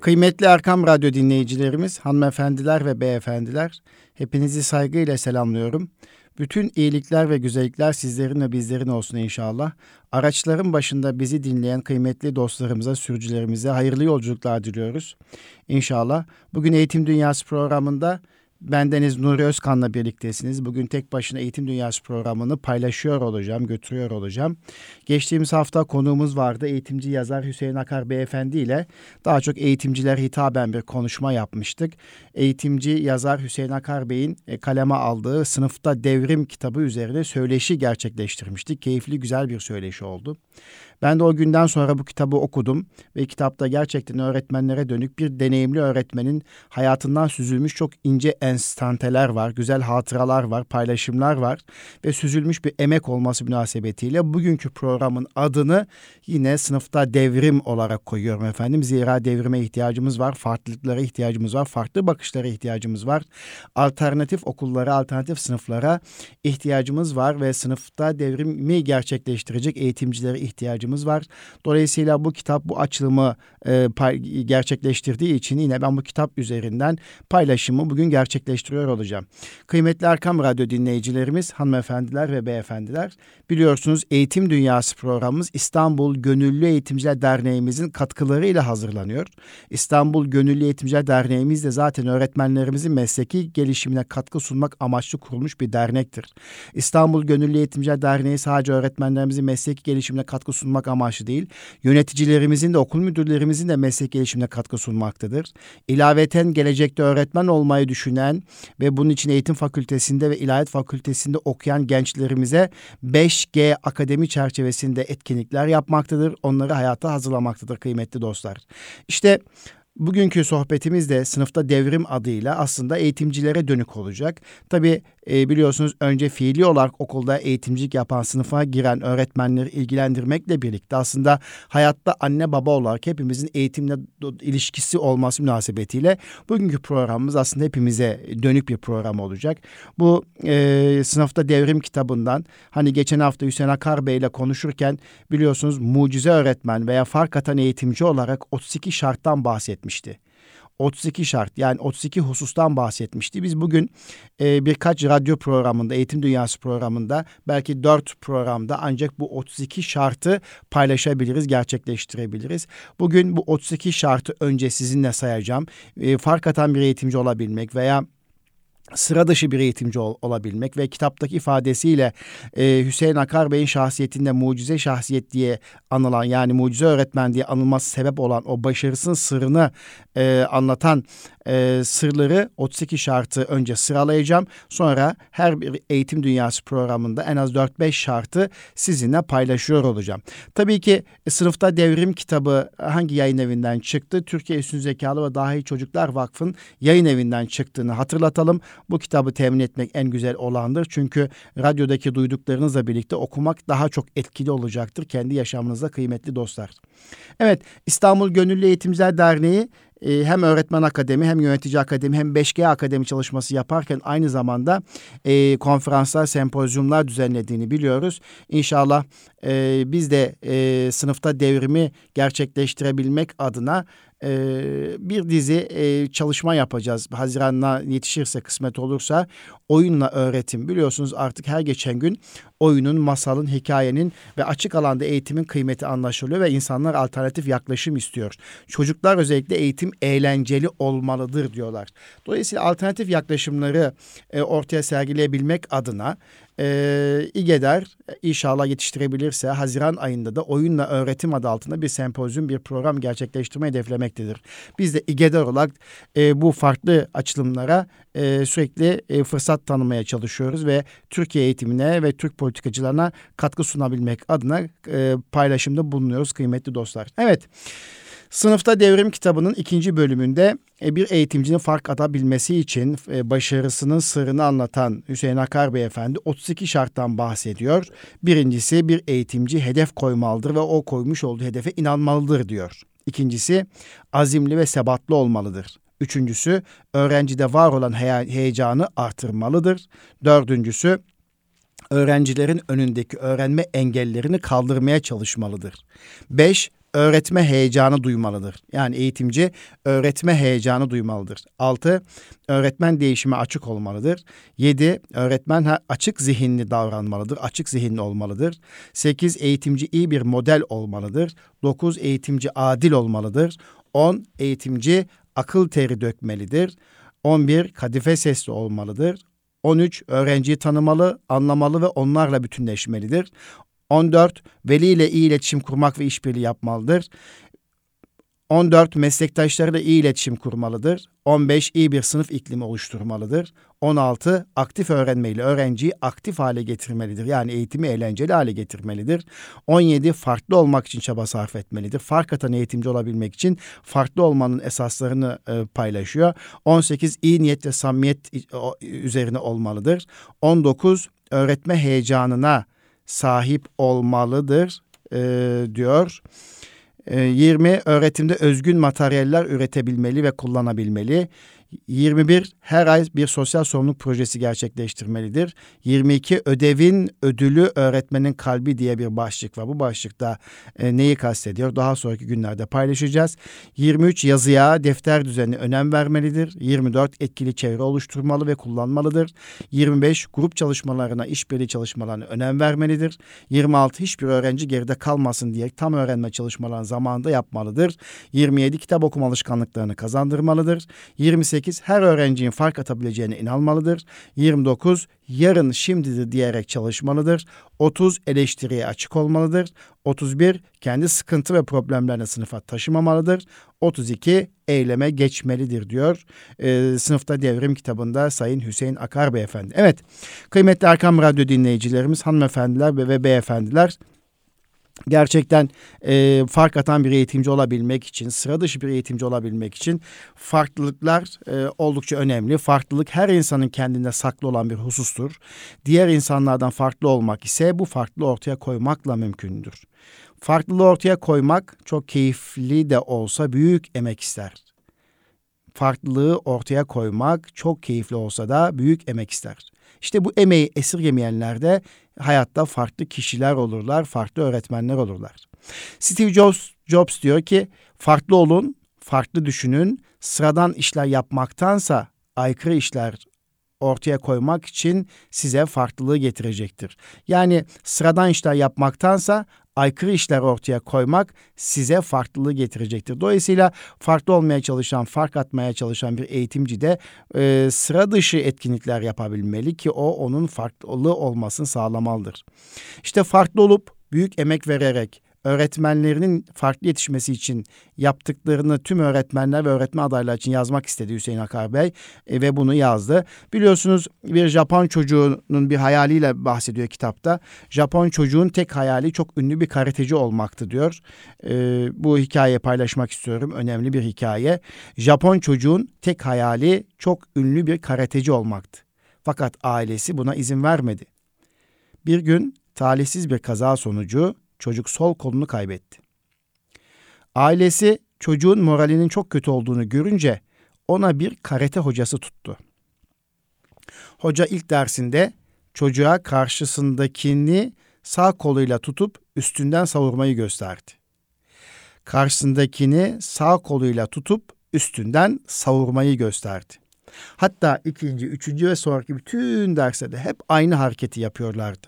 Kıymetli Erkam Radyo dinleyicilerimiz, hanımefendiler ve beyefendiler, hepinizi saygıyla selamlıyorum. Bütün iyilikler ve güzellikler sizlerin ve bizlerin olsun inşallah. Araçların başında bizi dinleyen kıymetli dostlarımıza, sürücülerimize hayırlı yolculuklar diliyoruz. İnşallah bugün Eğitim Dünyası programında Bendeniz Nuri Özkan'la birliktesiniz. Bugün tek başına Eğitim Dünyası programını paylaşıyor olacağım, götürüyor olacağım. Geçtiğimiz hafta konuğumuz vardı. Eğitimci yazar Hüseyin Akar Beyefendi ile daha çok eğitimciler hitaben bir konuşma yapmıştık. Eğitimci yazar Hüseyin Akar Bey'in e, kaleme aldığı Sınıfta Devrim kitabı üzerine söyleşi gerçekleştirmiştik. Keyifli, güzel bir söyleşi oldu. Ben de o günden sonra bu kitabı okudum ve kitapta gerçekten öğretmenlere dönük bir deneyimli öğretmenin hayatından süzülmüş çok ince enstanteler var, güzel hatıralar var, paylaşımlar var ve süzülmüş bir emek olması münasebetiyle bugünkü programın adını yine sınıfta devrim olarak koyuyorum efendim. Zira devrime ihtiyacımız var, farklılıklara ihtiyacımız var, farklı bakışlara ihtiyacımız var. Alternatif okullara, alternatif sınıflara ihtiyacımız var ve sınıfta devrimi gerçekleştirecek eğitimcilere ihtiyacımız ihtiyacımız var. Dolayısıyla bu kitap bu açılımı e, gerçekleştirdiği için yine ben bu kitap üzerinden paylaşımı bugün gerçekleştiriyor olacağım. Kıymetli Erkam Radyo dinleyicilerimiz, hanımefendiler ve beyefendiler biliyorsunuz Eğitim Dünyası programımız İstanbul Gönüllü Eğitimciler Derneğimizin katkılarıyla hazırlanıyor. İstanbul Gönüllü Eğitimciler Derneğimiz de zaten öğretmenlerimizin mesleki gelişimine katkı sunmak amaçlı kurulmuş bir dernektir. İstanbul Gönüllü Eğitimciler Derneği sadece öğretmenlerimizin mesleki gelişimine katkı sunmak sunmak amaçlı değil, yöneticilerimizin de okul müdürlerimizin de meslek gelişimine katkı sunmaktadır. İlaveten gelecekte öğretmen olmayı düşünen ve bunun için eğitim fakültesinde ve ilahiyat fakültesinde okuyan gençlerimize 5G akademi çerçevesinde etkinlikler yapmaktadır. Onları hayata hazırlamaktadır kıymetli dostlar. İşte Bugünkü sohbetimiz de sınıfta devrim adıyla aslında eğitimcilere dönük olacak. Tabii e, biliyorsunuz önce fiili olarak okulda eğitimcilik yapan sınıfa giren öğretmenleri ilgilendirmekle birlikte aslında hayatta anne baba olarak hepimizin eğitimle ilişkisi olması münasebetiyle bugünkü programımız aslında hepimize dönük bir program olacak. Bu e, sınıfta devrim kitabından hani geçen hafta Hüseyin Akar Bey ile konuşurken biliyorsunuz mucize öğretmen veya fark atan eğitimci olarak 32 şarttan bahsetmişti. 32 şart yani 32 husustan bahsetmişti. Biz bugün e, birkaç radyo programında, Eğitim Dünyası programında belki dört programda ancak bu 32 şartı paylaşabiliriz, gerçekleştirebiliriz. Bugün bu 32 şartı önce sizinle sayacağım. E, fark atan bir eğitimci olabilmek veya sıra dışı bir eğitimci ol, olabilmek ve kitaptaki ifadesiyle e, Hüseyin Akar Bey'in şahsiyetinde mucize şahsiyet diye anılan yani mucize öğretmen diye anılması sebep olan o başarısının sırrını e, anlatan e, sırları 32 şartı önce sıralayacağım. Sonra her bir eğitim dünyası programında en az 4-5 şartı sizinle paylaşıyor olacağım. Tabii ki e, sınıfta devrim kitabı hangi yayın evinden çıktı? Türkiye Üstün Zekalı ve Dahi Çocuklar Vakfı'nın yayın evinden çıktığını hatırlatalım. Bu kitabı temin etmek en güzel olandır. Çünkü radyodaki duyduklarınızla birlikte okumak daha çok etkili olacaktır kendi yaşamınızda kıymetli dostlar. Evet İstanbul Gönüllü Eğitimciler Derneği e, hem öğretmen akademi hem yönetici akademi hem 5G akademi çalışması yaparken aynı zamanda e, konferanslar, sempozyumlar düzenlediğini biliyoruz. İnşallah e, biz de e, sınıfta devrimi gerçekleştirebilmek adına e, bir dizi e, çalışma yapacağız. Haziran'la yetişirse kısmet olursa oyunla öğretim biliyorsunuz artık her geçen gün oyunun, masalın, hikayenin ve açık alanda eğitimin kıymeti anlaşılıyor ve insanlar alternatif yaklaşım istiyor. Çocuklar özellikle eğitim eğlenceli olmalıdır diyorlar. Dolayısıyla alternatif yaklaşımları e, ortaya sergileyebilmek adına e, İGEDER inşallah yetiştirebilirse Haziran ayında da oyunla öğretim adı altında bir sempozyum, bir program gerçekleştirme hedeflemektedir. Biz de İGEDER olarak e, bu farklı açılımlara e, sürekli e, fırsat tanımaya çalışıyoruz ve Türkiye eğitimine ve Türk politikacılarına katkı sunabilmek adına e, paylaşımda bulunuyoruz kıymetli dostlar. Evet. Sınıfta Devrim kitabının ikinci bölümünde e, bir eğitimcinin fark atabilmesi için e, başarısının sırrını anlatan Hüseyin Akar Beyefendi 32 şarttan bahsediyor. Birincisi bir eğitimci hedef koymalıdır ve o koymuş olduğu hedefe inanmalıdır diyor. İkincisi azimli ve sebatlı olmalıdır. Üçüncüsü öğrencide var olan heyecanı artırmalıdır. Dördüncüsü öğrencilerin önündeki öğrenme engellerini kaldırmaya çalışmalıdır. Beş, öğretme heyecanı duymalıdır. Yani eğitimci öğretme heyecanı duymalıdır. 6. Öğretmen değişime açık olmalıdır. 7. Öğretmen açık zihinli davranmalıdır. Açık zihinli olmalıdır. 8. Eğitimci iyi bir model olmalıdır. 9. Eğitimci adil olmalıdır. 10. Eğitimci akıl teri dökmelidir. 11. Kadife sesli olmalıdır. 13. Öğrenciyi tanımalı, anlamalı ve onlarla bütünleşmelidir. 14. Veli ile iyi iletişim kurmak ve işbirliği yapmalıdır. 14 meslektaşlarıyla iyi iletişim kurmalıdır. 15 iyi bir sınıf iklimi oluşturmalıdır. 16 aktif öğrenmeyle öğrenciyi aktif hale getirmelidir. Yani eğitimi eğlenceli hale getirmelidir. 17 farklı olmak için çaba sarf etmelidir. Fark atan eğitimci olabilmek için farklı olmanın esaslarını e, paylaşıyor. 18 iyi niyet ve samimiyet üzerine olmalıdır. 19 öğretme heyecanına sahip olmalıdır e, diyor. 20 ee, öğretimde özgün materyaller üretebilmeli ve kullanabilmeli. 21 her ay bir sosyal sorumluluk projesi gerçekleştirmelidir. 22 ödevin ödülü öğretmenin kalbi diye bir başlık var. Bu başlıkta e, neyi kastediyor? Daha sonraki günlerde paylaşacağız. 23 yazıya, defter düzenine önem vermelidir. 24 etkili çevre oluşturmalı ve kullanmalıdır. 25 grup çalışmalarına, işbirliği çalışmalarına önem vermelidir. 26 hiçbir öğrenci geride kalmasın diye tam öğrenme çalışmalarını zamanında yapmalıdır. 27 kitap okuma alışkanlıklarını kazandırmalıdır. 28 28 her öğrencinin fark atabileceğine inanmalıdır. 29 yarın şimdidir diyerek çalışmalıdır. 30 eleştiriye açık olmalıdır. 31 kendi sıkıntı ve problemlerini sınıfa taşımamalıdır. 32 eyleme geçmelidir diyor. Ee, sınıfta devrim kitabında Sayın Hüseyin Akar Beyefendi. Evet kıymetli Erkam Radyo dinleyicilerimiz hanımefendiler ve, ve beyefendiler gerçekten e, fark atan bir eğitimci olabilmek için, sıra dışı bir eğitimci olabilmek için farklılıklar e, oldukça önemli. Farklılık her insanın kendinde saklı olan bir husustur. Diğer insanlardan farklı olmak ise bu farklı ortaya koymakla mümkündür. Farklılığı ortaya koymak çok keyifli de olsa büyük emek ister. Farklılığı ortaya koymak çok keyifli olsa da büyük emek ister. İşte bu emeği esirgemeyenler de hayatta farklı kişiler olurlar, farklı öğretmenler olurlar. Steve Jobs, Jobs diyor ki farklı olun, farklı düşünün, sıradan işler yapmaktansa aykırı işler ortaya koymak için size farklılığı getirecektir. Yani sıradan işler yapmaktansa aykırı işler ortaya koymak size farklılığı getirecektir. Dolayısıyla farklı olmaya çalışan, fark atmaya çalışan bir eğitimci de e, sıra dışı etkinlikler yapabilmeli ki o onun farklı olmasını sağlamalıdır. İşte farklı olup büyük emek vererek öğretmenlerinin farklı yetişmesi için yaptıklarını tüm öğretmenler ve öğretmen adayları için yazmak istedi Hüseyin Akar Bey e, ve bunu yazdı. Biliyorsunuz bir Japon çocuğunun bir hayaliyle bahsediyor kitapta. Japon çocuğun tek hayali çok ünlü bir karateci olmaktı diyor. E, bu hikayeyi paylaşmak istiyorum. Önemli bir hikaye. Japon çocuğun tek hayali çok ünlü bir karateci olmaktı. Fakat ailesi buna izin vermedi. Bir gün talihsiz bir kaza sonucu çocuk sol kolunu kaybetti. Ailesi çocuğun moralinin çok kötü olduğunu görünce ona bir karate hocası tuttu. Hoca ilk dersinde çocuğa karşısındakini sağ koluyla tutup üstünden savurmayı gösterdi. Karşısındakini sağ koluyla tutup üstünden savurmayı gösterdi. Hatta ikinci, üçüncü ve sonraki bütün derslerde hep aynı hareketi yapıyorlardı.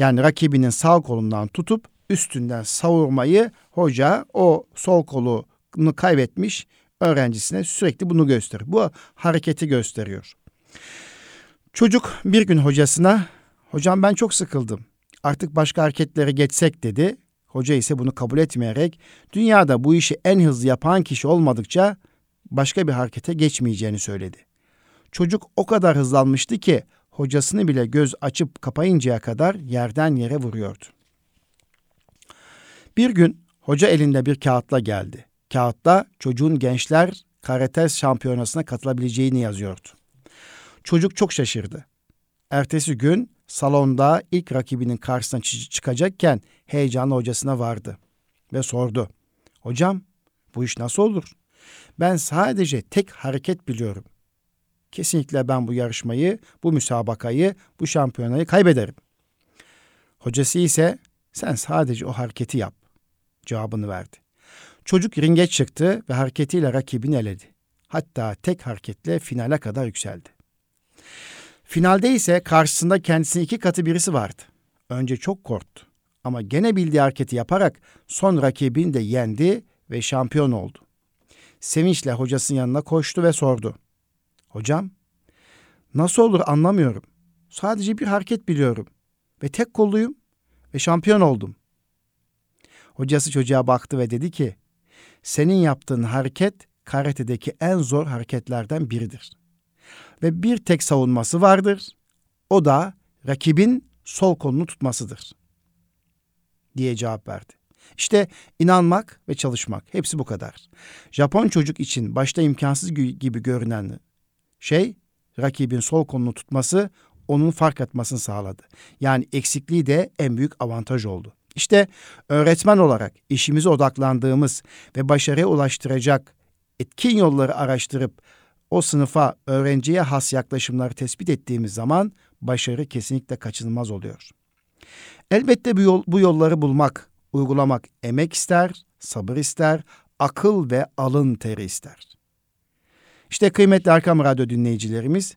Yani rakibinin sağ kolundan tutup üstünden savurmayı hoca o sol kolunu kaybetmiş öğrencisine sürekli bunu gösteriyor. Bu hareketi gösteriyor. Çocuk bir gün hocasına hocam ben çok sıkıldım. Artık başka hareketlere geçsek dedi. Hoca ise bunu kabul etmeyerek dünyada bu işi en hızlı yapan kişi olmadıkça başka bir harekete geçmeyeceğini söyledi. Çocuk o kadar hızlanmıştı ki hocasını bile göz açıp kapayıncaya kadar yerden yere vuruyordu. Bir gün hoca elinde bir kağıtla geldi. Kağıtta çocuğun gençler karate şampiyonasına katılabileceğini yazıyordu. Çocuk çok şaşırdı. Ertesi gün salonda ilk rakibinin karşısına çıkacakken heyecanlı hocasına vardı ve sordu. Hocam bu iş nasıl olur? Ben sadece tek hareket biliyorum. Kesinlikle ben bu yarışmayı, bu müsabakayı, bu şampiyonayı kaybederim. Hocası ise sen sadece o hareketi yap. cevabını verdi. Çocuk ringe çıktı ve hareketiyle rakibini eledi. Hatta tek hareketle finale kadar yükseldi. Finalde ise karşısında kendisinin iki katı birisi vardı. Önce çok korktu ama gene bildiği hareketi yaparak son rakibini de yendi ve şampiyon oldu. Sevinçle hocasının yanına koştu ve sordu. Hocam, nasıl olur anlamıyorum. Sadece bir hareket biliyorum ve tek kolluyum ve şampiyon oldum. Hocası çocuğa baktı ve dedi ki, senin yaptığın hareket karate'deki en zor hareketlerden biridir. Ve bir tek savunması vardır. O da rakibin sol kolunu tutmasıdır. Diye cevap verdi. İşte inanmak ve çalışmak hepsi bu kadar. Japon çocuk için başta imkansız gibi görünen şey rakibin sol kolunu tutması onun fark etmesini sağladı. Yani eksikliği de en büyük avantaj oldu. İşte öğretmen olarak işimize odaklandığımız ve başarıya ulaştıracak etkin yolları araştırıp o sınıfa öğrenciye has yaklaşımları tespit ettiğimiz zaman başarı kesinlikle kaçınılmaz oluyor. Elbette bu, yol, bu yolları bulmak, uygulamak emek ister, sabır ister, akıl ve alın teri ister. İşte kıymetli Arkam Radyo dinleyicilerimiz,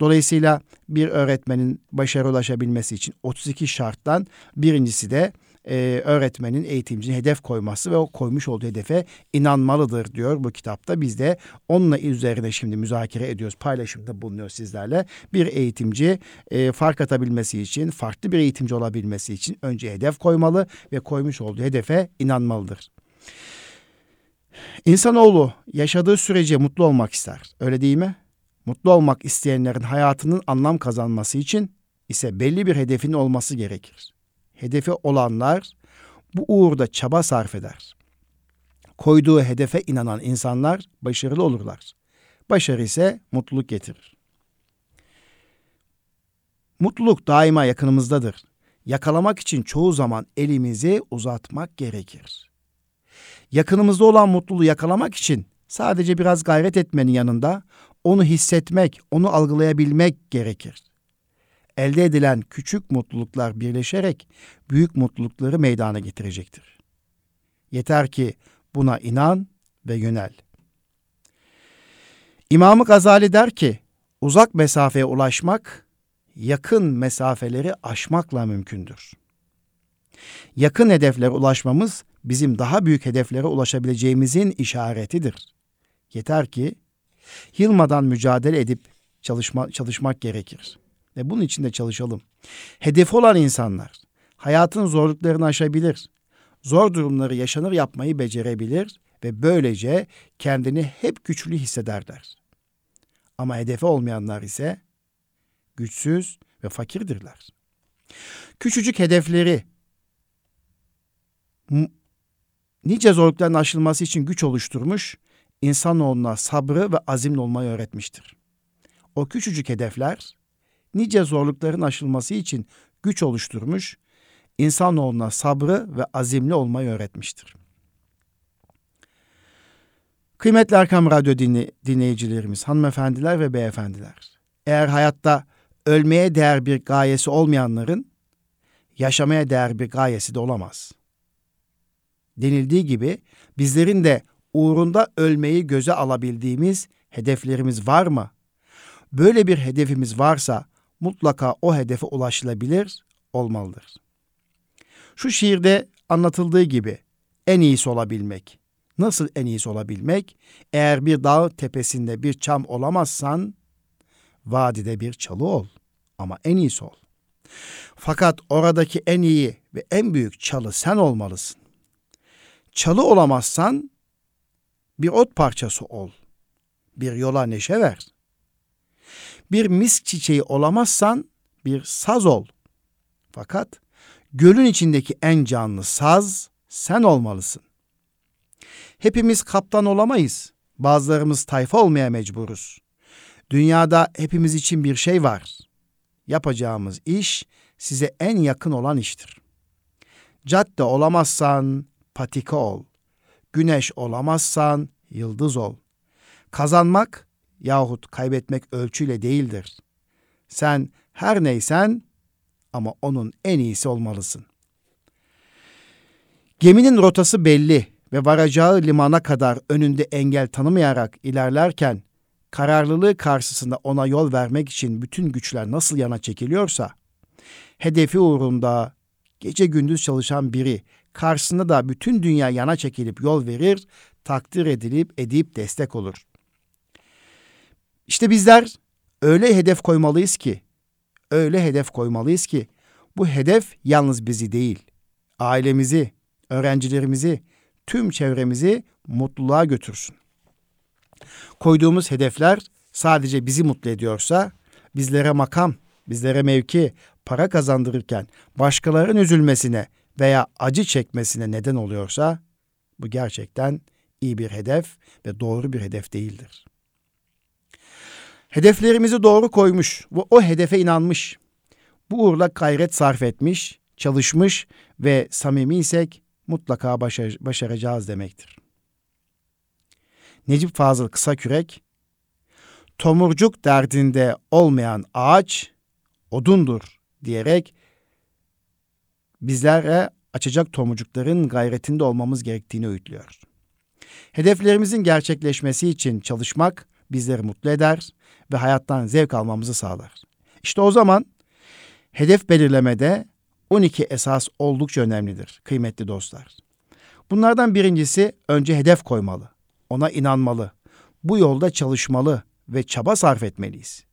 dolayısıyla bir öğretmenin başarı ulaşabilmesi için 32 şarttan birincisi de e, öğretmenin, eğitimcinin hedef koyması ve o koymuş olduğu hedefe inanmalıdır diyor bu kitapta. Biz de onunla üzerine şimdi müzakere ediyoruz, paylaşımda bulunuyoruz sizlerle. Bir eğitimci e, fark atabilmesi için, farklı bir eğitimci olabilmesi için önce hedef koymalı ve koymuş olduğu hedefe inanmalıdır. İnsanoğlu yaşadığı sürece mutlu olmak ister. Öyle değil mi? Mutlu olmak isteyenlerin hayatının anlam kazanması için ise belli bir hedefin olması gerekir hedefi olanlar bu uğurda çaba sarf eder. Koyduğu hedefe inanan insanlar başarılı olurlar. Başarı ise mutluluk getirir. Mutluluk daima yakınımızdadır. Yakalamak için çoğu zaman elimizi uzatmak gerekir. Yakınımızda olan mutluluğu yakalamak için sadece biraz gayret etmenin yanında onu hissetmek, onu algılayabilmek gerekir elde edilen küçük mutluluklar birleşerek büyük mutlulukları meydana getirecektir. Yeter ki buna inan ve yönel. İmamı Gazali der ki, uzak mesafeye ulaşmak, yakın mesafeleri aşmakla mümkündür. Yakın hedeflere ulaşmamız bizim daha büyük hedeflere ulaşabileceğimizin işaretidir. Yeter ki yılmadan mücadele edip çalışma, çalışmak gerekir. Ve bunun için de çalışalım. Hedefi olan insanlar hayatın zorluklarını aşabilir. Zor durumları yaşanır yapmayı becerebilir ve böylece kendini hep güçlü hissederler. Ama hedefi olmayanlar ise güçsüz ve fakirdirler. Küçücük hedefleri nice zorlukların aşılması için güç oluşturmuş, insanoğluna sabrı ve azimli olmayı öğretmiştir. O küçücük hedefler nice zorlukların aşılması için güç oluşturmuş, insanoğluna sabrı ve azimli olmayı öğretmiştir. Kıymetli Erkam Radyo dinle, dinleyicilerimiz, hanımefendiler ve beyefendiler. Eğer hayatta ölmeye değer bir gayesi olmayanların yaşamaya değer bir gayesi de olamaz. Denildiği gibi bizlerin de uğrunda ölmeyi göze alabildiğimiz hedeflerimiz var mı? Böyle bir hedefimiz varsa mutlaka o hedefe ulaşılabilir olmalıdır. Şu şiirde anlatıldığı gibi en iyisi olabilmek. Nasıl en iyisi olabilmek? Eğer bir dağ tepesinde bir çam olamazsan vadide bir çalı ol ama en iyisi ol. Fakat oradaki en iyi ve en büyük çalı sen olmalısın. Çalı olamazsan bir ot parçası ol. Bir yola neşe ver. Bir misk çiçeği olamazsan bir saz ol. Fakat gölün içindeki en canlı saz sen olmalısın. Hepimiz kaptan olamayız. Bazılarımız tayfa olmaya mecburuz. Dünyada hepimiz için bir şey var. Yapacağımız iş size en yakın olan iştir. Cadde olamazsan patika ol. Güneş olamazsan yıldız ol. Kazanmak yahut kaybetmek ölçüyle değildir. Sen her neysen ama onun en iyisi olmalısın. Geminin rotası belli ve varacağı limana kadar önünde engel tanımayarak ilerlerken kararlılığı karşısında ona yol vermek için bütün güçler nasıl yana çekiliyorsa, hedefi uğrunda gece gündüz çalışan biri karşısında da bütün dünya yana çekilip yol verir, takdir edilip edip destek olur. İşte bizler öyle hedef koymalıyız ki, öyle hedef koymalıyız ki bu hedef yalnız bizi değil, ailemizi, öğrencilerimizi, tüm çevremizi mutluluğa götürsün. Koyduğumuz hedefler sadece bizi mutlu ediyorsa, bizlere makam, bizlere mevki, para kazandırırken başkalarının üzülmesine veya acı çekmesine neden oluyorsa, bu gerçekten iyi bir hedef ve doğru bir hedef değildir. Hedeflerimizi doğru koymuş ve o hedefe inanmış. Bu uğurla gayret sarf etmiş, çalışmış ve samimi isek mutlaka başar başaracağız demektir. Necip Fazıl Kısakürek, tomurcuk derdinde olmayan ağaç odundur diyerek bizlere açacak tomurcukların gayretinde olmamız gerektiğini öğütlüyor. Hedeflerimizin gerçekleşmesi için çalışmak bizleri mutlu eder ve hayattan zevk almamızı sağlar. İşte o zaman hedef belirlemede 12 esas oldukça önemlidir kıymetli dostlar. Bunlardan birincisi önce hedef koymalı, ona inanmalı, bu yolda çalışmalı ve çaba sarf etmeliyiz.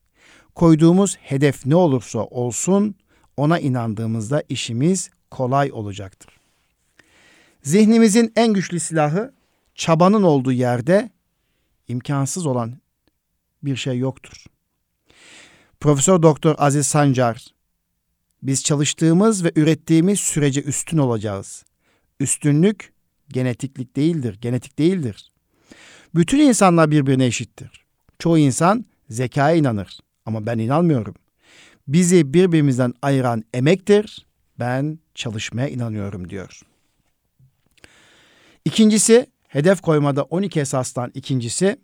Koyduğumuz hedef ne olursa olsun ona inandığımızda işimiz kolay olacaktır. Zihnimizin en güçlü silahı çabanın olduğu yerde imkansız olan bir şey yoktur. Profesör Doktor Aziz Sancar biz çalıştığımız ve ürettiğimiz sürece üstün olacağız. Üstünlük genetiklik değildir, genetik değildir. Bütün insanlar birbirine eşittir. Çoğu insan zekaya inanır ama ben inanmıyorum. Bizi birbirimizden ayıran emektir. Ben çalışmaya inanıyorum diyor. İkincisi hedef koymada 12 esastan ikincisi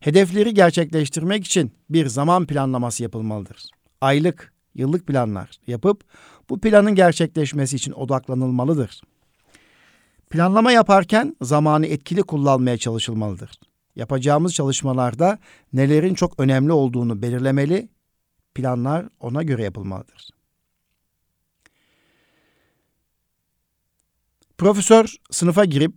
hedefleri gerçekleştirmek için bir zaman planlaması yapılmalıdır. Aylık, yıllık planlar yapıp bu planın gerçekleşmesi için odaklanılmalıdır. Planlama yaparken zamanı etkili kullanmaya çalışılmalıdır. Yapacağımız çalışmalarda nelerin çok önemli olduğunu belirlemeli, planlar ona göre yapılmalıdır. Profesör sınıfa girip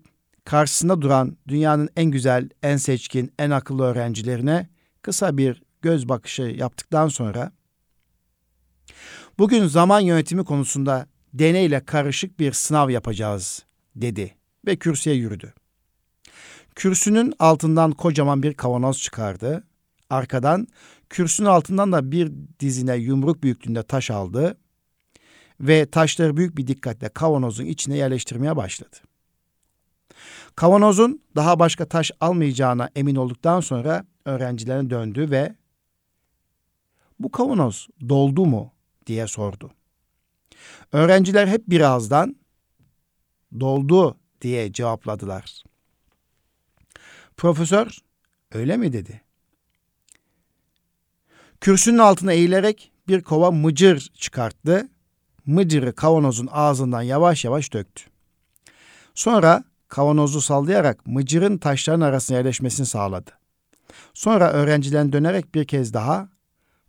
karşısında duran dünyanın en güzel, en seçkin, en akıllı öğrencilerine kısa bir göz bakışı yaptıktan sonra bugün zaman yönetimi konusunda deneyle karışık bir sınav yapacağız dedi ve kürsüye yürüdü. Kürsünün altından kocaman bir kavanoz çıkardı. Arkadan kürsünün altından da bir dizine yumruk büyüklüğünde taş aldı ve taşları büyük bir dikkatle kavanozun içine yerleştirmeye başladı. Kavanozun daha başka taş almayacağına emin olduktan sonra öğrencilerine döndü ve bu kavanoz doldu mu diye sordu. Öğrenciler hep bir ağızdan doldu diye cevapladılar. Profesör öyle mi dedi. Kürsünün altına eğilerek bir kova mıcır çıkarttı. Mıcırı kavanozun ağzından yavaş yavaş döktü. Sonra kavanozu sallayarak mıcırın taşların arasına yerleşmesini sağladı. Sonra öğrencilerin dönerek bir kez daha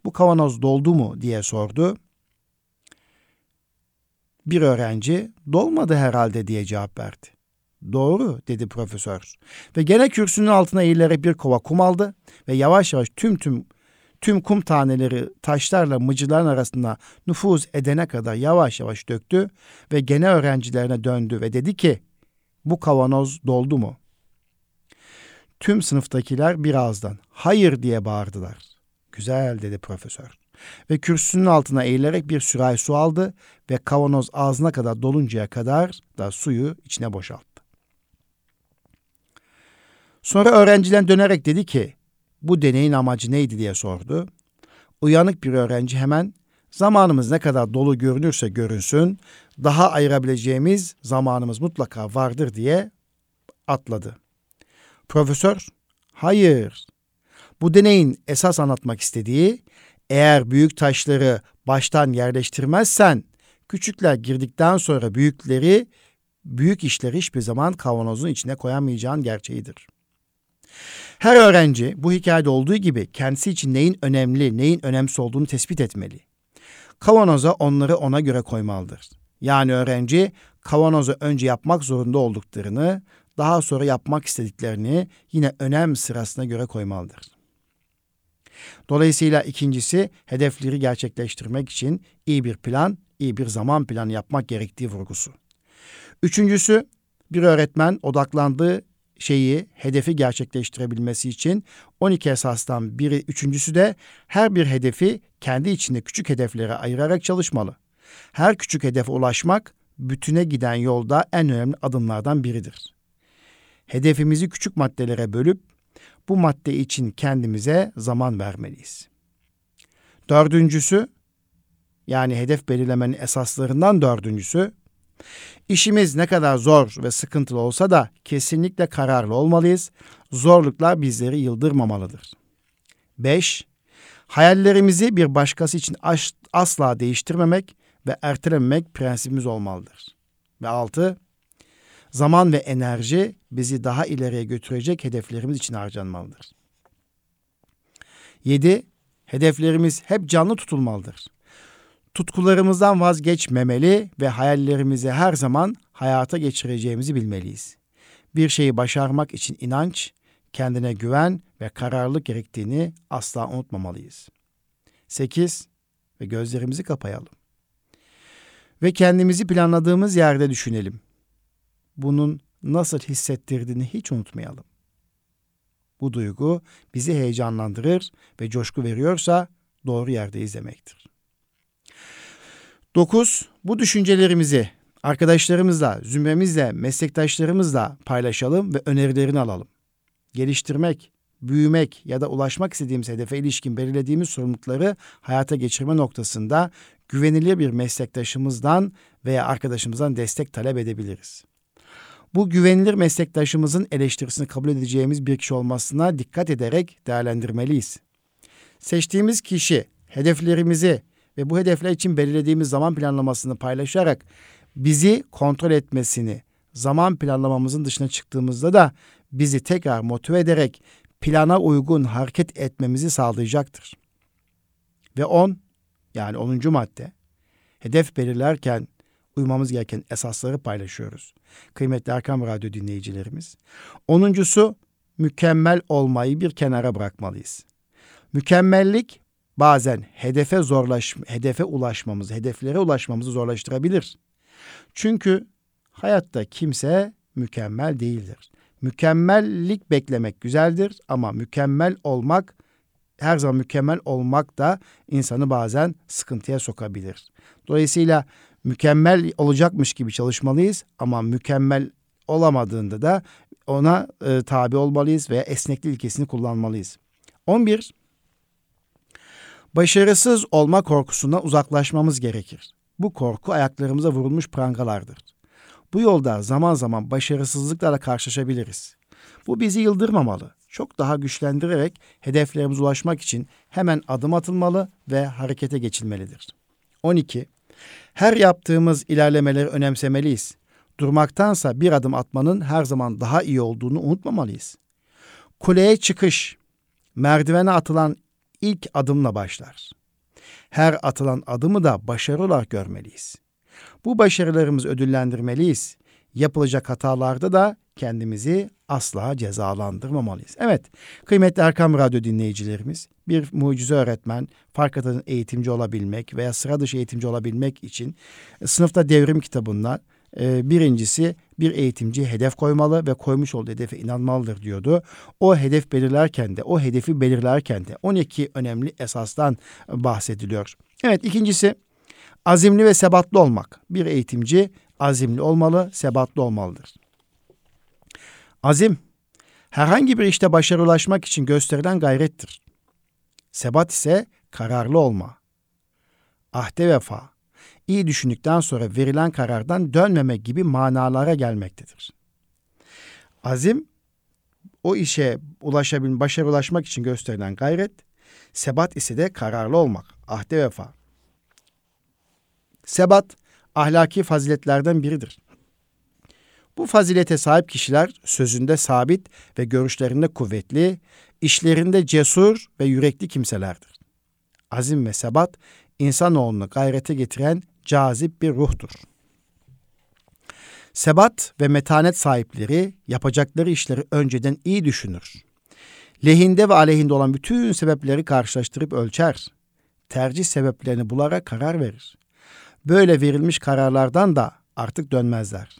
bu kavanoz doldu mu diye sordu. Bir öğrenci dolmadı herhalde diye cevap verdi. Doğru dedi profesör. Ve gene kürsünün altına eğilerek bir kova kum aldı ve yavaş yavaş tüm tüm tüm kum taneleri taşlarla mıcıların arasında nüfuz edene kadar yavaş yavaş döktü ve gene öğrencilerine döndü ve dedi ki bu kavanoz doldu mu? Tüm sınıftakiler bir ağızdan hayır diye bağırdılar. Güzel dedi profesör. Ve kürsünün altına eğilerek bir sürahi su aldı ve kavanoz ağzına kadar doluncaya kadar da suyu içine boşalttı. Sonra öğrenciler dönerek dedi ki bu deneyin amacı neydi diye sordu. Uyanık bir öğrenci hemen zamanımız ne kadar dolu görünürse görünsün daha ayırabileceğimiz zamanımız mutlaka vardır diye atladı. Profesör, hayır. Bu deneyin esas anlatmak istediği eğer büyük taşları baştan yerleştirmezsen küçükler girdikten sonra büyükleri büyük işleri hiçbir zaman kavanozun içine koyamayacağın gerçeğidir. Her öğrenci bu hikayede olduğu gibi kendisi için neyin önemli, neyin önemsiz olduğunu tespit etmeli. Kavanoza onları ona göre koymalıdır. Yani öğrenci kavanoza önce yapmak zorunda olduklarını, daha sonra yapmak istediklerini yine önem sırasına göre koymalıdır. Dolayısıyla ikincisi hedefleri gerçekleştirmek için iyi bir plan, iyi bir zaman planı yapmak gerektiği vurgusu. Üçüncüsü bir öğretmen odaklandığı şeyi, hedefi gerçekleştirebilmesi için 12 esasdan biri, üçüncüsü de her bir hedefi kendi içinde küçük hedeflere ayırarak çalışmalı. Her küçük hedefe ulaşmak bütüne giden yolda en önemli adımlardan biridir. Hedefimizi küçük maddelere bölüp bu madde için kendimize zaman vermeliyiz. Dördüncüsü, yani hedef belirlemenin esaslarından dördüncüsü, işimiz ne kadar zor ve sıkıntılı olsa da kesinlikle kararlı olmalıyız. Zorluklar bizleri yıldırmamalıdır. 5. Hayallerimizi bir başkası için asla değiştirmemek ve ertelememek prensibimiz olmalıdır. Ve 6. Zaman ve enerji bizi daha ileriye götürecek hedeflerimiz için harcanmalıdır. 7. Hedeflerimiz hep canlı tutulmalıdır. Tutkularımızdan vazgeçmemeli ve hayallerimizi her zaman hayata geçireceğimizi bilmeliyiz. Bir şeyi başarmak için inanç, kendine güven ve kararlılık gerektiğini asla unutmamalıyız. 8. Ve gözlerimizi kapayalım. Ve kendimizi planladığımız yerde düşünelim bunun nasıl hissettirdiğini hiç unutmayalım. Bu duygu bizi heyecanlandırır ve coşku veriyorsa doğru yerde izlemektir. 9. Bu düşüncelerimizi arkadaşlarımızla, zümremizle, meslektaşlarımızla paylaşalım ve önerilerini alalım. Geliştirmek, büyümek ya da ulaşmak istediğimiz hedefe ilişkin belirlediğimiz sorumlulukları hayata geçirme noktasında güvenilir bir meslektaşımızdan veya arkadaşımızdan destek talep edebiliriz bu güvenilir meslektaşımızın eleştirisini kabul edeceğimiz bir kişi olmasına dikkat ederek değerlendirmeliyiz. Seçtiğimiz kişi hedeflerimizi ve bu hedefler için belirlediğimiz zaman planlamasını paylaşarak bizi kontrol etmesini, zaman planlamamızın dışına çıktığımızda da bizi tekrar motive ederek plana uygun hareket etmemizi sağlayacaktır. Ve 10 yani 10. madde hedef belirlerken uymamız gereken esasları paylaşıyoruz. Kıymetli Erkam Radyo dinleyicilerimiz. Onuncusu mükemmel olmayı bir kenara bırakmalıyız. Mükemmellik bazen hedefe zorlaş hedefe ulaşmamızı, hedeflere ulaşmamızı zorlaştırabilir. Çünkü hayatta kimse mükemmel değildir. Mükemmellik beklemek güzeldir ama mükemmel olmak her zaman mükemmel olmak da insanı bazen sıkıntıya sokabilir. Dolayısıyla mükemmel olacakmış gibi çalışmalıyız ama mükemmel olamadığında da ona e, tabi olmalıyız veya esneklik ilkesini kullanmalıyız. 11. Başarısız olma korkusundan uzaklaşmamız gerekir. Bu korku ayaklarımıza vurulmuş prangalardır. Bu yolda zaman zaman başarısızlıklarla karşılaşabiliriz. Bu bizi yıldırmamalı. Çok daha güçlendirerek hedeflerimize ulaşmak için hemen adım atılmalı ve harekete geçilmelidir. 12. Her yaptığımız ilerlemeleri önemsemeliyiz. Durmaktansa bir adım atmanın her zaman daha iyi olduğunu unutmamalıyız. Kuleye çıkış, merdivene atılan ilk adımla başlar. Her atılan adımı da başarı olarak görmeliyiz. Bu başarılarımızı ödüllendirmeliyiz. Yapılacak hatalarda da kendimizi asla cezalandırmamalıyız. Evet, kıymetli Erkam Radyo dinleyicilerimiz, bir mucize öğretmen, fark eğitimci olabilmek veya sıra dışı eğitimci olabilmek için e, sınıfta devrim kitabında e, birincisi bir eğitimci hedef koymalı ve koymuş olduğu hedefe inanmalıdır diyordu. O hedef belirlerken de, o hedefi belirlerken de 12 önemli esasdan bahsediliyor. Evet, ikincisi azimli ve sebatlı olmak. Bir eğitimci azimli olmalı, sebatlı olmalıdır. Azim, herhangi bir işte başarı ulaşmak için gösterilen gayrettir. Sebat ise kararlı olma. Ahde vefa, iyi düşündükten sonra verilen karardan dönmeme gibi manalara gelmektedir. Azim, o işe ulaşabilme, başarı ulaşmak için gösterilen gayret, sebat ise de kararlı olmak, ahde vefa. Sebat, ahlaki faziletlerden biridir. Bu fazilete sahip kişiler sözünde sabit ve görüşlerinde kuvvetli, işlerinde cesur ve yürekli kimselerdir. Azim ve sebat insanoğlunu gayrete getiren cazip bir ruhtur. Sebat ve metanet sahipleri yapacakları işleri önceden iyi düşünür. Lehinde ve aleyhinde olan bütün sebepleri karşılaştırıp ölçer. Tercih sebeplerini bularak karar verir. Böyle verilmiş kararlardan da artık dönmezler.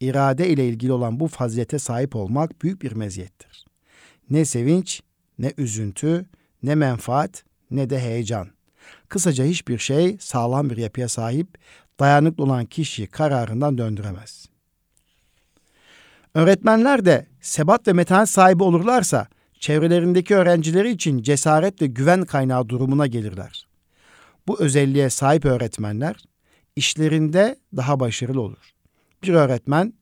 İrade ile ilgili olan bu fazilete sahip olmak büyük bir meziyettir. Ne sevinç, ne üzüntü, ne menfaat, ne de heyecan. Kısaca hiçbir şey sağlam bir yapıya sahip, dayanıklı olan kişiyi kararından döndüremez. Öğretmenler de sebat ve metanet sahibi olurlarsa çevrelerindeki öğrencileri için cesaret ve güven kaynağı durumuna gelirler. Bu özelliğe sahip öğretmenler işlerinde daha başarılı olur. Bir öğretmen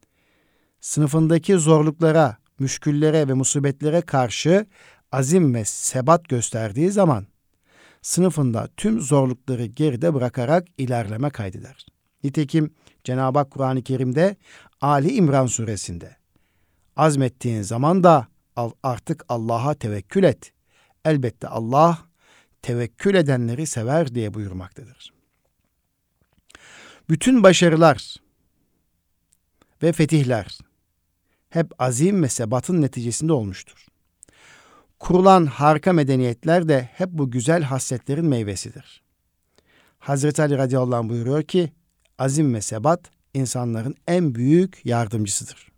sınıfındaki zorluklara, müşküllere ve musibetlere karşı azim ve sebat gösterdiği zaman sınıfında tüm zorlukları geride bırakarak ilerleme kaydeder. Nitekim Cenab-ı Hak Kur'an-ı Kerim'de Ali İmran suresinde azmettiğin zaman da artık Allah'a tevekkül et. Elbette Allah tevekkül edenleri sever diye buyurmaktadır. Bütün başarılar ve fetihler hep azim ve sebatın neticesinde olmuştur. Kurulan harika medeniyetler de hep bu güzel hasletlerin meyvesidir. Hazreti Ali radıyallahu anh buyuruyor ki, azim ve sebat insanların en büyük yardımcısıdır.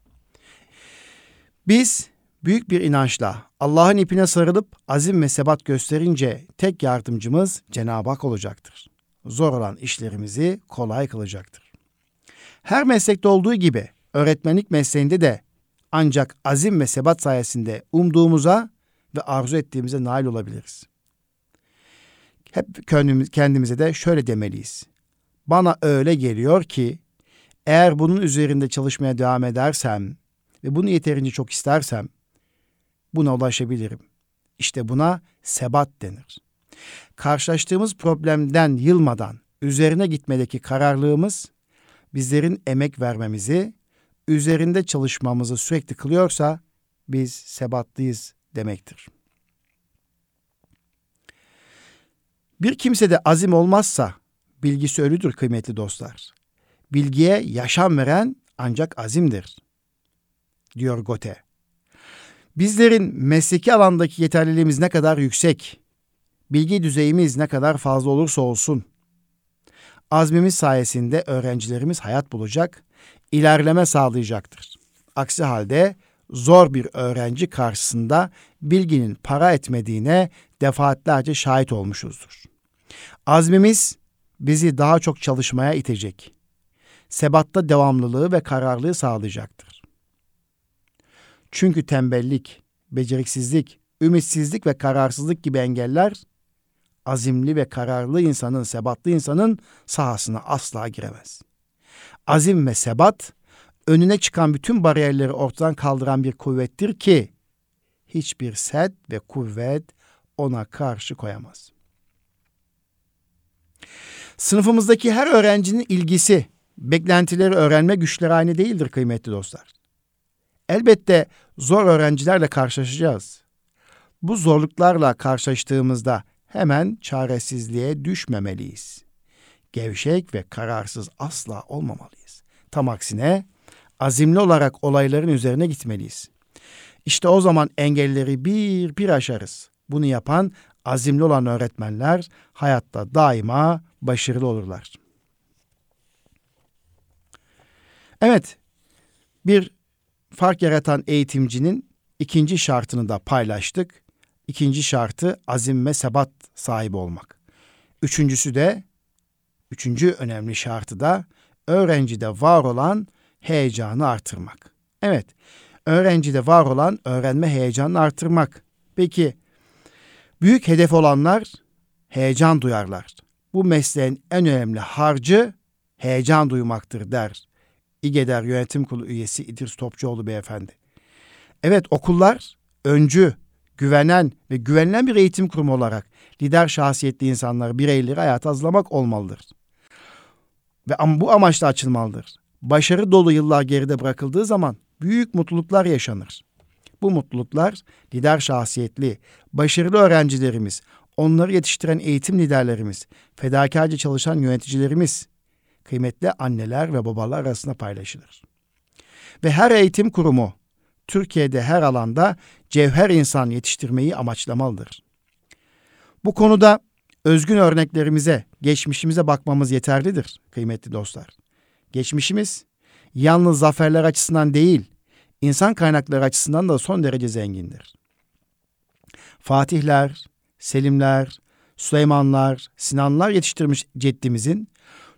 Biz büyük bir inançla Allah'ın ipine sarılıp azim ve sebat gösterince tek yardımcımız Cenab-ı Hak olacaktır. Zor olan işlerimizi kolay kılacaktır. Her meslekte olduğu gibi öğretmenlik mesleğinde de ancak azim ve sebat sayesinde umduğumuza ve arzu ettiğimize nail olabiliriz. Hep kendimize de şöyle demeliyiz. Bana öyle geliyor ki eğer bunun üzerinde çalışmaya devam edersem ve bunu yeterince çok istersem buna ulaşabilirim. İşte buna sebat denir. Karşılaştığımız problemden yılmadan üzerine gitmedeki kararlılığımız bizlerin emek vermemizi, üzerinde çalışmamızı sürekli kılıyorsa biz sebatlıyız demektir. Bir kimsede azim olmazsa bilgisi ölüdür kıymetli dostlar. Bilgiye yaşam veren ancak azimdir, diyor Gote. Bizlerin mesleki alandaki yeterliliğimiz ne kadar yüksek, bilgi düzeyimiz ne kadar fazla olursa olsun, azmimiz sayesinde öğrencilerimiz hayat bulacak, ilerleme sağlayacaktır. Aksi halde zor bir öğrenci karşısında bilginin para etmediğine defaatlerce şahit olmuşuzdur. Azmimiz bizi daha çok çalışmaya itecek. Sebatta devamlılığı ve kararlılığı sağlayacaktır. Çünkü tembellik, beceriksizlik, ümitsizlik ve kararsızlık gibi engeller azimli ve kararlı insanın, sebatlı insanın sahasına asla giremez. Azim ve sebat önüne çıkan bütün bariyerleri ortadan kaldıran bir kuvvettir ki hiçbir set ve kuvvet ona karşı koyamaz. Sınıfımızdaki her öğrencinin ilgisi, beklentileri, öğrenme güçleri aynı değildir kıymetli dostlar. Elbette zor öğrencilerle karşılaşacağız. Bu zorluklarla karşılaştığımızda hemen çaresizliğe düşmemeliyiz. Gevşek ve kararsız asla olmamalıyız. Tam aksine azimli olarak olayların üzerine gitmeliyiz. İşte o zaman engelleri bir bir aşarız. Bunu yapan azimli olan öğretmenler hayatta daima başarılı olurlar. Evet, bir fark yaratan eğitimcinin ikinci şartını da paylaştık. İkinci şartı azim ve sebat sahibi olmak. Üçüncüsü de, üçüncü önemli şartı da öğrencide var olan heyecanı artırmak. Evet, öğrencide var olan öğrenme heyecanını artırmak. Peki, büyük hedef olanlar heyecan duyarlar. Bu mesleğin en önemli harcı heyecan duymaktır der. İGEDER Yönetim Kurulu üyesi İdris Topçuoğlu beyefendi. Evet okullar öncü, güvenen ve güvenilen bir eğitim kurumu olarak lider şahsiyetli insanları, bireyleri hayata hazırlamak olmalıdır. Ve bu amaçla açılmalıdır. Başarı dolu yıllar geride bırakıldığı zaman büyük mutluluklar yaşanır. Bu mutluluklar lider şahsiyetli, başarılı öğrencilerimiz, onları yetiştiren eğitim liderlerimiz, fedakarca çalışan yöneticilerimiz, kıymetli anneler ve babalar arasında paylaşılır. Ve her eğitim kurumu Türkiye'de her alanda cevher insan yetiştirmeyi amaçlamalıdır. Bu konuda özgün örneklerimize, geçmişimize bakmamız yeterlidir kıymetli dostlar. Geçmişimiz yalnız zaferler açısından değil, insan kaynakları açısından da son derece zengindir. Fatihler, Selimler, Süleymanlar, Sinanlar yetiştirmiş ceddimizin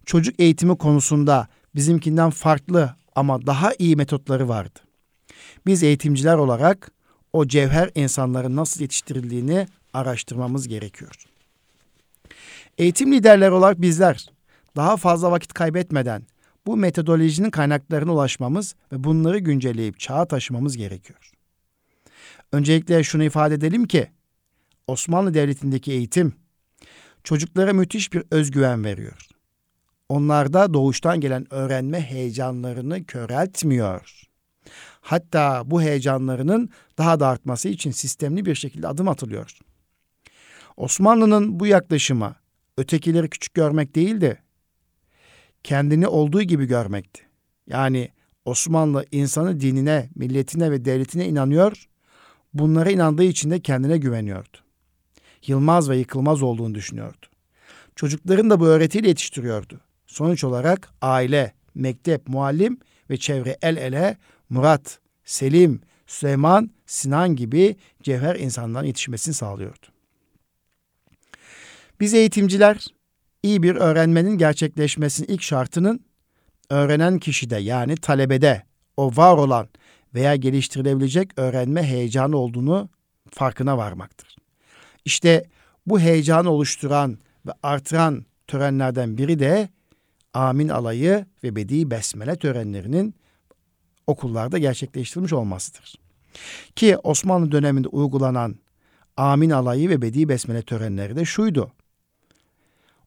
çocuk eğitimi konusunda bizimkinden farklı ama daha iyi metotları vardı. Biz eğitimciler olarak o cevher insanların nasıl yetiştirildiğini araştırmamız gerekiyor. Eğitim liderleri olarak bizler daha fazla vakit kaybetmeden bu metodolojinin kaynaklarına ulaşmamız ve bunları güncelleyip çağa taşımamız gerekiyor. Öncelikle şunu ifade edelim ki Osmanlı Devleti'ndeki eğitim çocuklara müthiş bir özgüven veriyor. Onlarda doğuştan gelen öğrenme heyecanlarını köreltmiyor. Hatta bu heyecanlarının daha da artması için sistemli bir şekilde adım atılıyor. Osmanlı'nın bu yaklaşımı ötekileri küçük görmek değildi. Kendini olduğu gibi görmekti. Yani Osmanlı insanı dinine, milletine ve devletine inanıyor, bunlara inandığı için de kendine güveniyordu. Yılmaz ve yıkılmaz olduğunu düşünüyordu. Çocukların da bu öğretiyle yetiştiriyordu. Sonuç olarak aile, mektep, muallim ve çevre el ele Murat, Selim, Süleyman, Sinan gibi cevher insanların yetişmesini sağlıyordu. Biz eğitimciler iyi bir öğrenmenin gerçekleşmesinin ilk şartının öğrenen kişide yani talebede o var olan veya geliştirilebilecek öğrenme heyecanı olduğunu farkına varmaktır. İşte bu heyecanı oluşturan ve artıran törenlerden biri de Amin alayı ve Bedi Besmele törenlerinin okullarda gerçekleştirilmiş olmasıdır. Ki Osmanlı döneminde uygulanan Amin alayı ve Bedi Besmele törenleri de şuydu.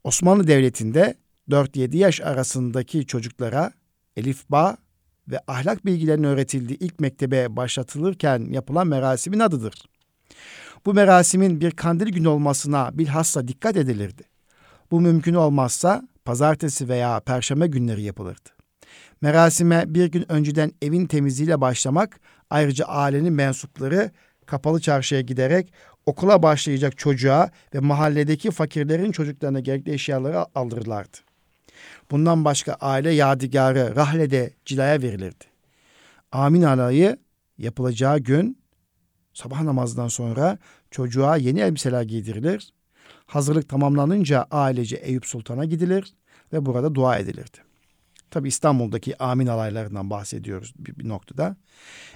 Osmanlı Devleti'nde 4-7 yaş arasındaki çocuklara elif ba ve ahlak bilgilerinin öğretildiği ilk mektebe başlatılırken yapılan merasimin adıdır. Bu merasimin bir kandil günü olmasına bilhassa dikkat edilirdi. Bu mümkün olmazsa pazartesi veya perşembe günleri yapılırdı. Merasime bir gün önceden evin temizliğiyle başlamak, ayrıca ailenin mensupları kapalı çarşıya giderek okula başlayacak çocuğa ve mahalledeki fakirlerin çocuklarına gerekli eşyaları aldırırlardı. Bundan başka aile yadigarı rahlede cilaya verilirdi. Amin alayı yapılacağı gün sabah namazından sonra çocuğa yeni elbiseler giydirilir. Hazırlık tamamlanınca ailece Eyüp Sultan'a gidilir ve burada dua edilirdi. Tabi İstanbul'daki amin alaylarından bahsediyoruz bir, bir noktada.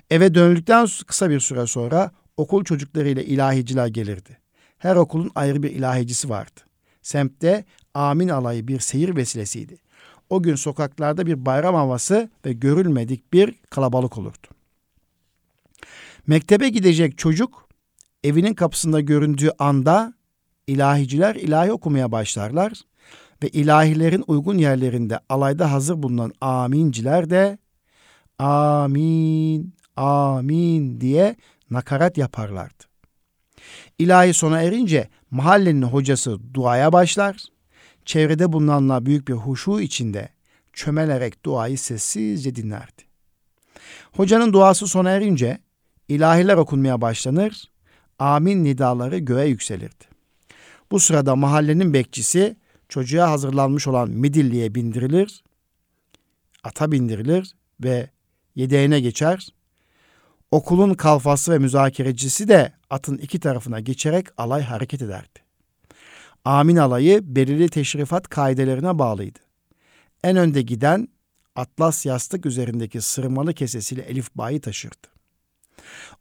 Eve döndükten kısa bir süre sonra okul çocuklarıyla ilahiciler gelirdi. Her okulun ayrı bir ilahicisi vardı. Semtte amin alayı bir seyir vesilesiydi. O gün sokaklarda bir bayram havası ve görülmedik bir kalabalık olurdu. Mektebe gidecek çocuk evinin kapısında göründüğü anda ilahiciler ilahi okumaya başlarlar ve ilahilerin uygun yerlerinde alayda hazır bulunan aminciler de amin, amin diye nakarat yaparlardı. İlahi sona erince mahallenin hocası duaya başlar, çevrede bulunanlar büyük bir huşu içinde çömelerek duayı sessizce dinlerdi. Hocanın duası sona erince ilahiler okunmaya başlanır, amin nidaları göğe yükselirdi. Bu sırada mahallenin bekçisi çocuğa hazırlanmış olan midilliye bindirilir, ata bindirilir ve yedeğine geçer. Okulun kalfası ve müzakerecisi de atın iki tarafına geçerek alay hareket ederdi. Amin alayı belirli teşrifat kaidelerine bağlıydı. En önde giden atlas yastık üzerindeki sırmalı kesesiyle elif bayi taşırdı.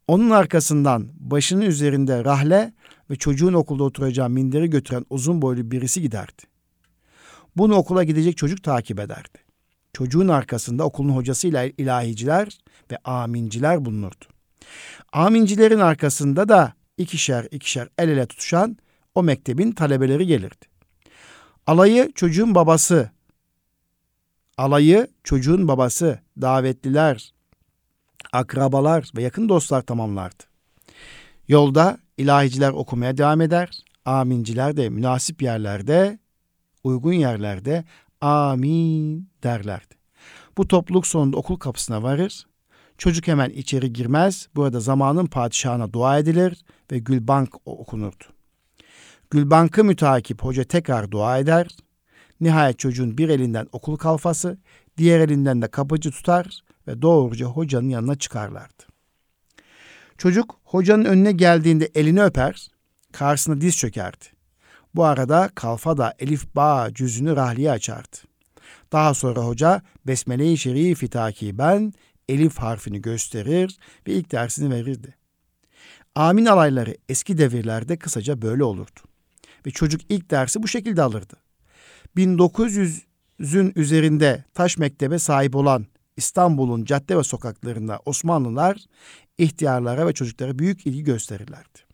Onun arkasından başının üzerinde rahle ve çocuğun okulda oturacağı minderi götüren uzun boylu birisi giderdi. Bunu okula gidecek çocuk takip ederdi. Çocuğun arkasında okulun hocasıyla ilahiciler ve aminciler bulunurdu. Amincilerin arkasında da ikişer ikişer el ele tutuşan o mektebin talebeleri gelirdi. Alayı çocuğun babası Alayı çocuğun babası, davetliler, akrabalar ve yakın dostlar tamamlardı. Yolda ilahiciler okumaya devam eder. Aminciler de münasip yerlerde, uygun yerlerde amin derlerdi. Bu topluluk sonunda okul kapısına varır. Çocuk hemen içeri girmez. Burada zamanın padişahına dua edilir ve Gülbank okunurdu. Gülbank'ı mütakip hoca tekrar dua eder. Nihayet çocuğun bir elinden okul kalfası, diğer elinden de kapıcı tutar ve doğruca hocanın yanına çıkarlardı. Çocuk hocanın önüne geldiğinde elini öper, karşısına diz çökerdi. Bu arada kalfa da Elif Ba cüzünü rahliye açardı. Daha sonra hoca Besmele-i Şerifi takiben Elif harfini gösterir ve ilk dersini verirdi. Amin alayları eski devirlerde kısaca böyle olurdu. Ve çocuk ilk dersi bu şekilde alırdı. 1900'ün üzerinde taş mektebe sahip olan İstanbul'un cadde ve sokaklarında Osmanlılar ihtiyarlara ve çocuklara büyük ilgi gösterirlerdi.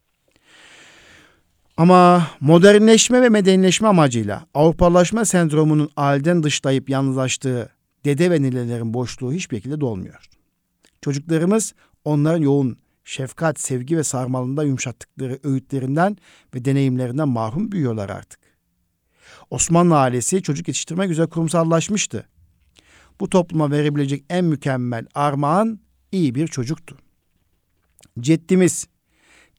Ama modernleşme ve medenileşme amacıyla Avrupalaşma sendromunun aileden dışlayıp yalnızlaştığı dede ve ninelerin boşluğu hiçbir şekilde dolmuyor. Çocuklarımız onların yoğun şefkat, sevgi ve sarmalında yumuşattıkları öğütlerinden ve deneyimlerinden mahrum büyüyorlar artık. Osmanlı ailesi çocuk yetiştirmek üzere kurumsallaşmıştı. Bu topluma verebilecek en mükemmel armağan iyi bir çocuktu. Ceddimiz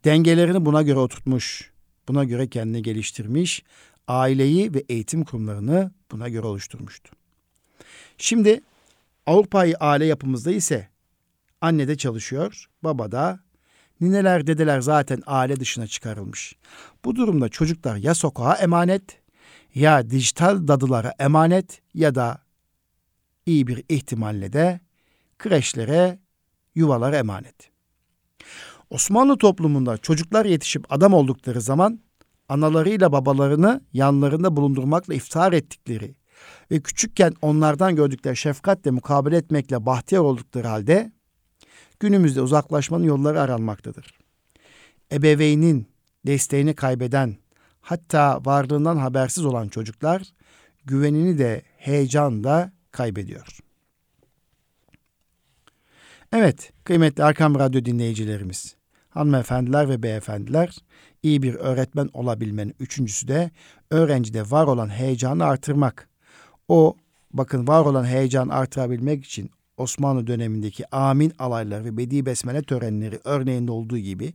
dengelerini buna göre oturtmuş, buna göre kendini geliştirmiş, aileyi ve eğitim kurumlarını buna göre oluşturmuştu. Şimdi Avrupa'yı aile yapımızda ise anne de çalışıyor, baba da, nineler dedeler zaten aile dışına çıkarılmış. Bu durumda çocuklar ya sokağa emanet, ya dijital dadılara emanet ya da iyi bir ihtimalle de kreşlere, yuvalara emanet. Osmanlı toplumunda çocuklar yetişip adam oldukları zaman analarıyla babalarını yanlarında bulundurmakla iftihar ettikleri ve küçükken onlardan gördükleri şefkatle mukabele etmekle bahtiyar oldukları halde günümüzde uzaklaşmanın yolları aranmaktadır. Ebeveynin desteğini kaybeden, hatta varlığından habersiz olan çocuklar güvenini de heyecan da kaybediyor. Evet, kıymetli Arkam Radyo dinleyicilerimiz, hanımefendiler ve beyefendiler, iyi bir öğretmen olabilmenin üçüncüsü de öğrencide var olan heyecanı artırmak. O, bakın var olan heyecanı artırabilmek için Osmanlı dönemindeki amin alayları ve bedi besmele törenleri örneğinde olduğu gibi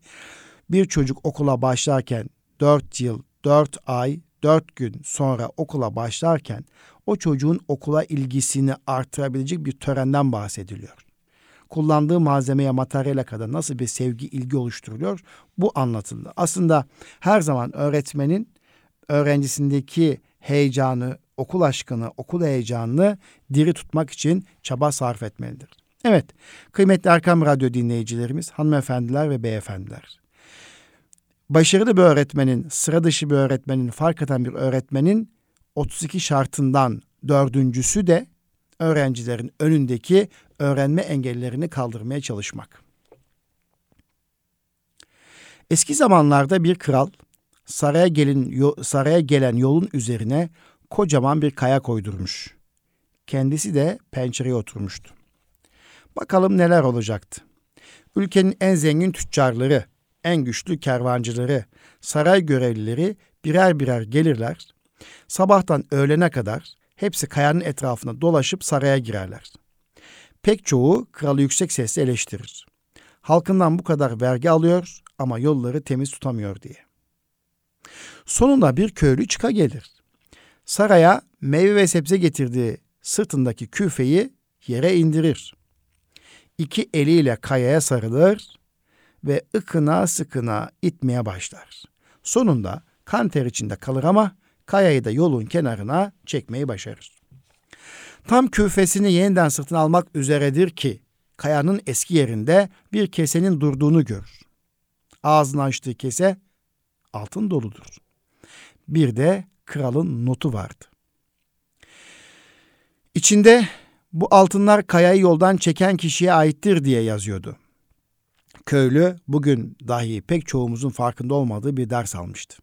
bir çocuk okula başlarken 4 yıl, 4 ay, 4 gün sonra okula başlarken o çocuğun okula ilgisini artırabilecek bir törenden bahsediliyor. Kullandığı malzemeye, materyale kadar nasıl bir sevgi, ilgi oluşturuluyor bu anlatıldı. Aslında her zaman öğretmenin öğrencisindeki heyecanı, okul aşkını, okul heyecanını diri tutmak için çaba sarf etmelidir. Evet, kıymetli Erkam Radyo dinleyicilerimiz, hanımefendiler ve beyefendiler. Başarılı bir öğretmenin, sıra dışı bir öğretmenin, fark eden bir öğretmenin 32 şartından dördüncüsü de öğrencilerin önündeki öğrenme engellerini kaldırmaya çalışmak. Eski zamanlarda bir kral saraya gelin saraya gelen yolun üzerine kocaman bir kaya koydurmuş. Kendisi de pencereye oturmuştu. Bakalım neler olacaktı. Ülkenin en zengin tüccarları, en güçlü kervancıları, saray görevlileri birer birer gelirler. Sabahtan öğlene kadar hepsi kayanın etrafına dolaşıp saraya girerler. Pek çoğu kralı yüksek sesle eleştirir. Halkından bu kadar vergi alıyor ama yolları temiz tutamıyor diye. Sonunda bir köylü çıka gelir. Saraya meyve ve sebze getirdiği sırtındaki küfeyi yere indirir. İki eliyle kayaya sarılır ve ıkına sıkına itmeye başlar. Sonunda kan ter içinde kalır ama kayayı da yolun kenarına çekmeyi başarır. Tam küfesini yeniden sırtına almak üzeredir ki kayanın eski yerinde bir kesenin durduğunu görür. Ağzını açtığı kese altın doludur. Bir de kralın notu vardı. İçinde bu altınlar kayayı yoldan çeken kişiye aittir diye yazıyordu. Köylü bugün dahi pek çoğumuzun farkında olmadığı bir ders almıştı.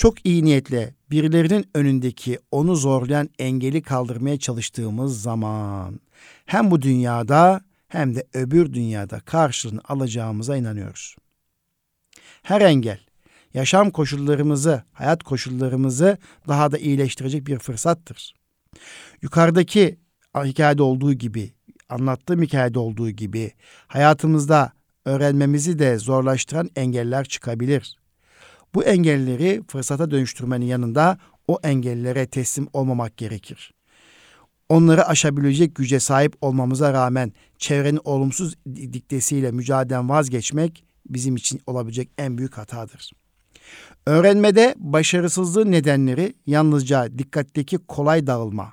Çok iyi niyetle birilerinin önündeki onu zorlayan engeli kaldırmaya çalıştığımız zaman hem bu dünyada hem de öbür dünyada karşılığını alacağımıza inanıyoruz. Her engel yaşam koşullarımızı, hayat koşullarımızı daha da iyileştirecek bir fırsattır. Yukarıdaki hikayede olduğu gibi, anlattığım hikayede olduğu gibi hayatımızda öğrenmemizi de zorlaştıran engeller çıkabilir. Bu engelleri fırsata dönüştürmenin yanında o engellere teslim olmamak gerekir. Onları aşabilecek güce sahip olmamıza rağmen çevrenin olumsuz diktesiyle mücadeleden vazgeçmek bizim için olabilecek en büyük hatadır. Öğrenmede başarısızlığın nedenleri yalnızca dikkatteki kolay dağılma,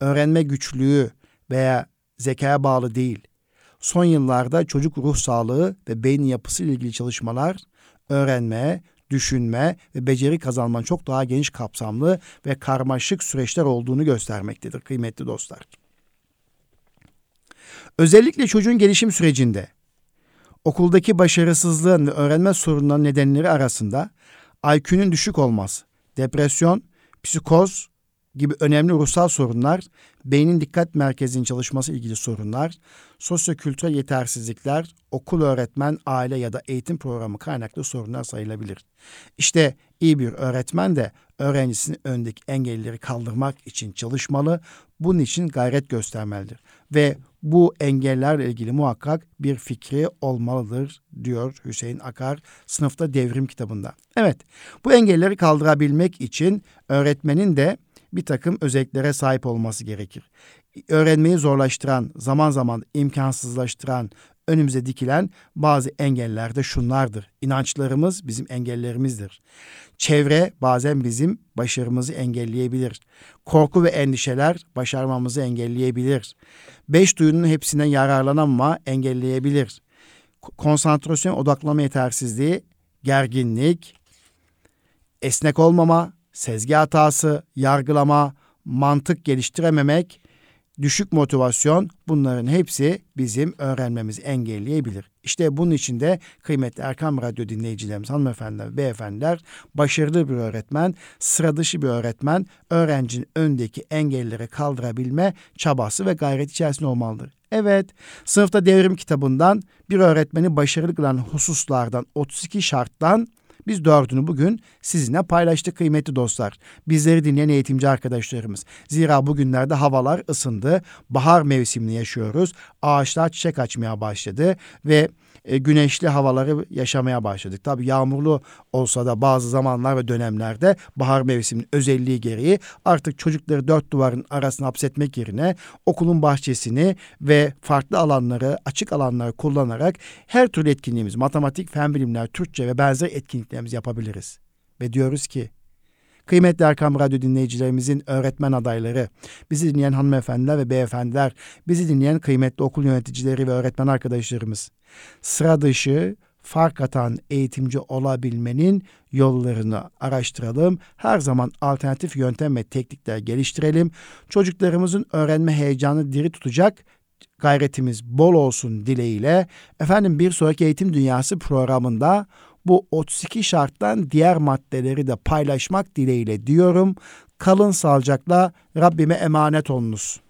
öğrenme güçlüğü veya zekaya bağlı değil. Son yıllarda çocuk ruh sağlığı ve beyin yapısı ile ilgili çalışmalar öğrenme, düşünme ve beceri kazanmanın çok daha geniş kapsamlı ve karmaşık süreçler olduğunu göstermektedir kıymetli dostlar. Özellikle çocuğun gelişim sürecinde okuldaki başarısızlığın ve öğrenme sorunlarının nedenleri arasında IQ'nun düşük olması, depresyon, psikoz gibi önemli ruhsal sorunlar, beynin dikkat merkezinin çalışması ilgili sorunlar, sosyokültürel yetersizlikler, okul öğretmen, aile ya da eğitim programı kaynaklı sorunlar sayılabilir. İşte iyi bir öğretmen de öğrencisinin öndeki engelleri kaldırmak için çalışmalı, bunun için gayret göstermelidir. Ve bu engellerle ilgili muhakkak bir fikri olmalıdır diyor Hüseyin Akar sınıfta devrim kitabında. Evet bu engelleri kaldırabilmek için öğretmenin de bir takım özelliklere sahip olması gerekir. Öğrenmeyi zorlaştıran, zaman zaman imkansızlaştıran, önümüze dikilen bazı engeller de şunlardır. İnançlarımız bizim engellerimizdir. Çevre bazen bizim başarımızı engelleyebilir. Korku ve endişeler başarmamızı engelleyebilir. Beş duyunun hepsinden yararlanamama engelleyebilir. Konsantrasyon odaklama yetersizliği, gerginlik, esnek olmama, sezgi hatası, yargılama, mantık geliştirememek, düşük motivasyon bunların hepsi bizim öğrenmemizi engelleyebilir. İşte bunun için de kıymetli Erkam Radyo dinleyicilerimiz, hanımefendiler, beyefendiler, başarılı bir öğretmen, sıra dışı bir öğretmen, öğrencinin öndeki engelleri kaldırabilme çabası ve gayret içerisinde olmalıdır. Evet, sınıfta devrim kitabından bir öğretmeni başarılı kılan hususlardan 32 şarttan biz dördünü bugün sizinle paylaştık kıymetli dostlar. Bizleri dinleyen eğitimci arkadaşlarımız. Zira bugünlerde havalar ısındı. Bahar mevsimini yaşıyoruz. Ağaçlar çiçek açmaya başladı ve e, güneşli havaları yaşamaya başladık. Tabii yağmurlu olsa da bazı zamanlar ve dönemlerde bahar mevsiminin özelliği gereği artık çocukları dört duvarın arasına hapsetmek yerine okulun bahçesini ve farklı alanları, açık alanları kullanarak her türlü etkinliğimiz, matematik, fen bilimler, Türkçe ve benzer etkinliklerimizi yapabiliriz. Ve diyoruz ki Kıymetli Erkam Radyo dinleyicilerimizin öğretmen adayları, bizi dinleyen hanımefendiler ve beyefendiler, bizi dinleyen kıymetli okul yöneticileri ve öğretmen arkadaşlarımız. Sıra dışı, fark atan eğitimci olabilmenin yollarını araştıralım. Her zaman alternatif yöntem ve teknikler geliştirelim. Çocuklarımızın öğrenme heyecanı diri tutacak gayretimiz bol olsun dileğiyle. Efendim bir sonraki Eğitim Dünyası programında bu 32 şarttan diğer maddeleri de paylaşmak dileğiyle diyorum. Kalın sağlıcakla Rabbime emanet olunuz.